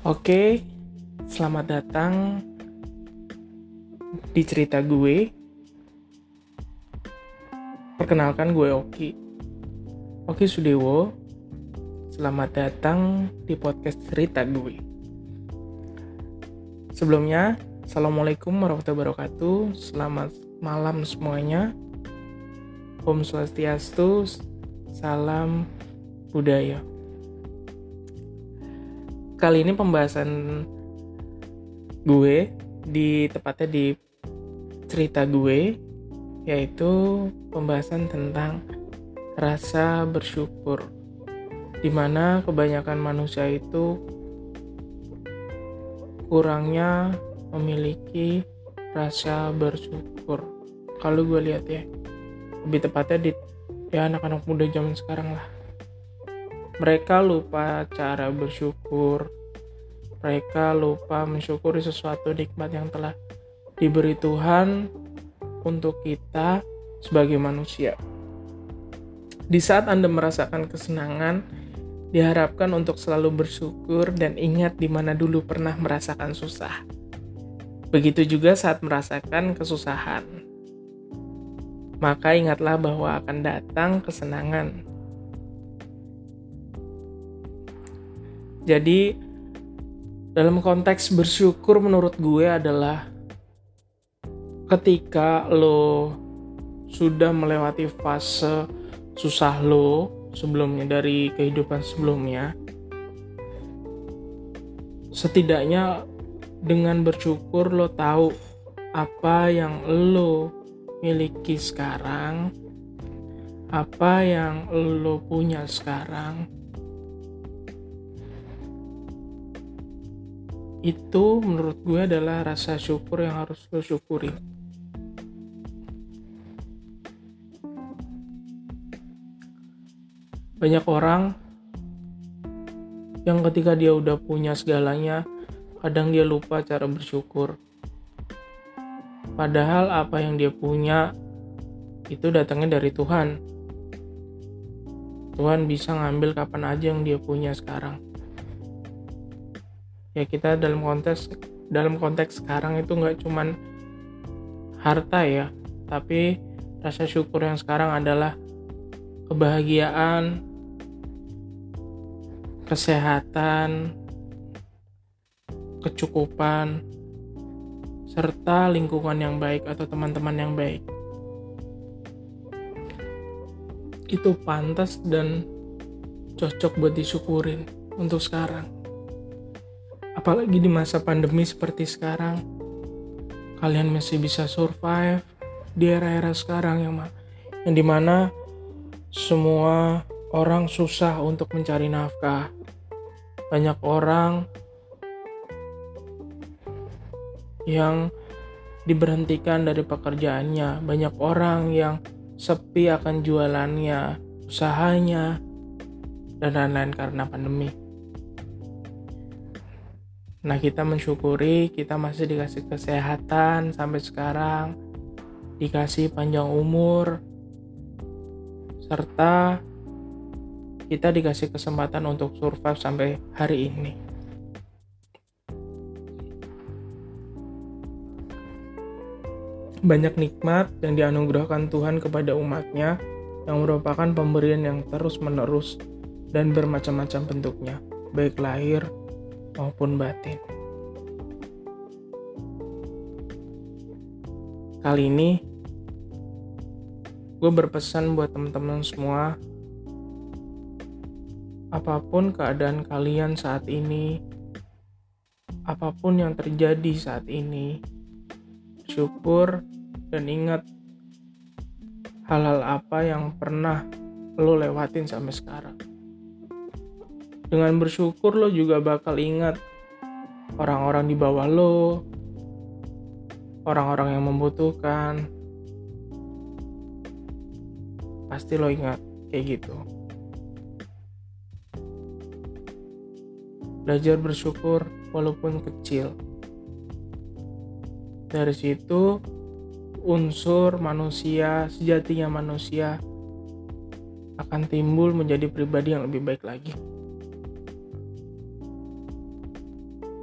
Oke, selamat datang di cerita gue. Perkenalkan gue Oki. Oki Sudewo. Selamat datang di podcast cerita gue. Sebelumnya, Assalamualaikum warahmatullahi wabarakatuh. Selamat malam semuanya. Om Swastiastu, salam budaya kali ini pembahasan gue di tepatnya di cerita gue yaitu pembahasan tentang rasa bersyukur di mana kebanyakan manusia itu kurangnya memiliki rasa bersyukur. Kalau gue lihat ya lebih tepatnya di ya anak-anak muda zaman sekarang lah mereka lupa cara bersyukur. Mereka lupa mensyukuri sesuatu nikmat yang telah diberi Tuhan untuk kita sebagai manusia. Di saat Anda merasakan kesenangan, diharapkan untuk selalu bersyukur dan ingat di mana dulu pernah merasakan susah. Begitu juga saat merasakan kesusahan. Maka ingatlah bahwa akan datang kesenangan Jadi dalam konteks bersyukur menurut gue adalah ketika lo sudah melewati fase susah lo sebelumnya dari kehidupan sebelumnya setidaknya dengan bersyukur lo tahu apa yang lo miliki sekarang apa yang lo punya sekarang itu menurut gue adalah rasa syukur yang harus lo syukuri. Banyak orang yang ketika dia udah punya segalanya kadang dia lupa cara bersyukur. Padahal apa yang dia punya itu datangnya dari Tuhan. Tuhan bisa ngambil kapan aja yang dia punya sekarang ya kita dalam konteks dalam konteks sekarang itu nggak cuman harta ya tapi rasa syukur yang sekarang adalah kebahagiaan kesehatan kecukupan serta lingkungan yang baik atau teman-teman yang baik. Itu pantas dan cocok buat disyukurin untuk sekarang apalagi di masa pandemi seperti sekarang kalian masih bisa survive di era-era sekarang yang yang di mana semua orang susah untuk mencari nafkah. Banyak orang yang diberhentikan dari pekerjaannya. Banyak orang yang sepi akan jualannya usahanya dan lain-lain karena pandemi Nah, kita mensyukuri kita masih dikasih kesehatan sampai sekarang, dikasih panjang umur, serta kita dikasih kesempatan untuk survive sampai hari ini. Banyak nikmat yang dianugerahkan Tuhan kepada umatnya yang merupakan pemberian yang terus-menerus dan bermacam-macam bentuknya, baik lahir maupun batin. Kali ini gue berpesan buat teman-teman semua apa pun keadaan kalian saat ini apa pun yang terjadi saat ini syukur dan ingat hal-hal apa yang pernah lo lewatin sampai sekarang dengan bersyukur lo juga bakal ingat orang-orang di bawah lo, orang-orang yang membutuhkan. Pasti lo ingat kayak gitu. Belajar bersyukur walaupun kecil. Dari situ unsur manusia, sejatinya manusia akan timbul menjadi pribadi yang lebih baik lagi.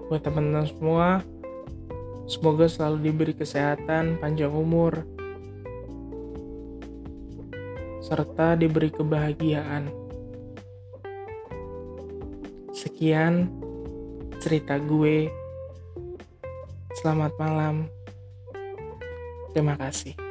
Buat teman-teman semua, semoga selalu diberi kesehatan, panjang umur, serta diberi kebahagiaan. Sekian cerita gue. Selamat malam. Terima kasih.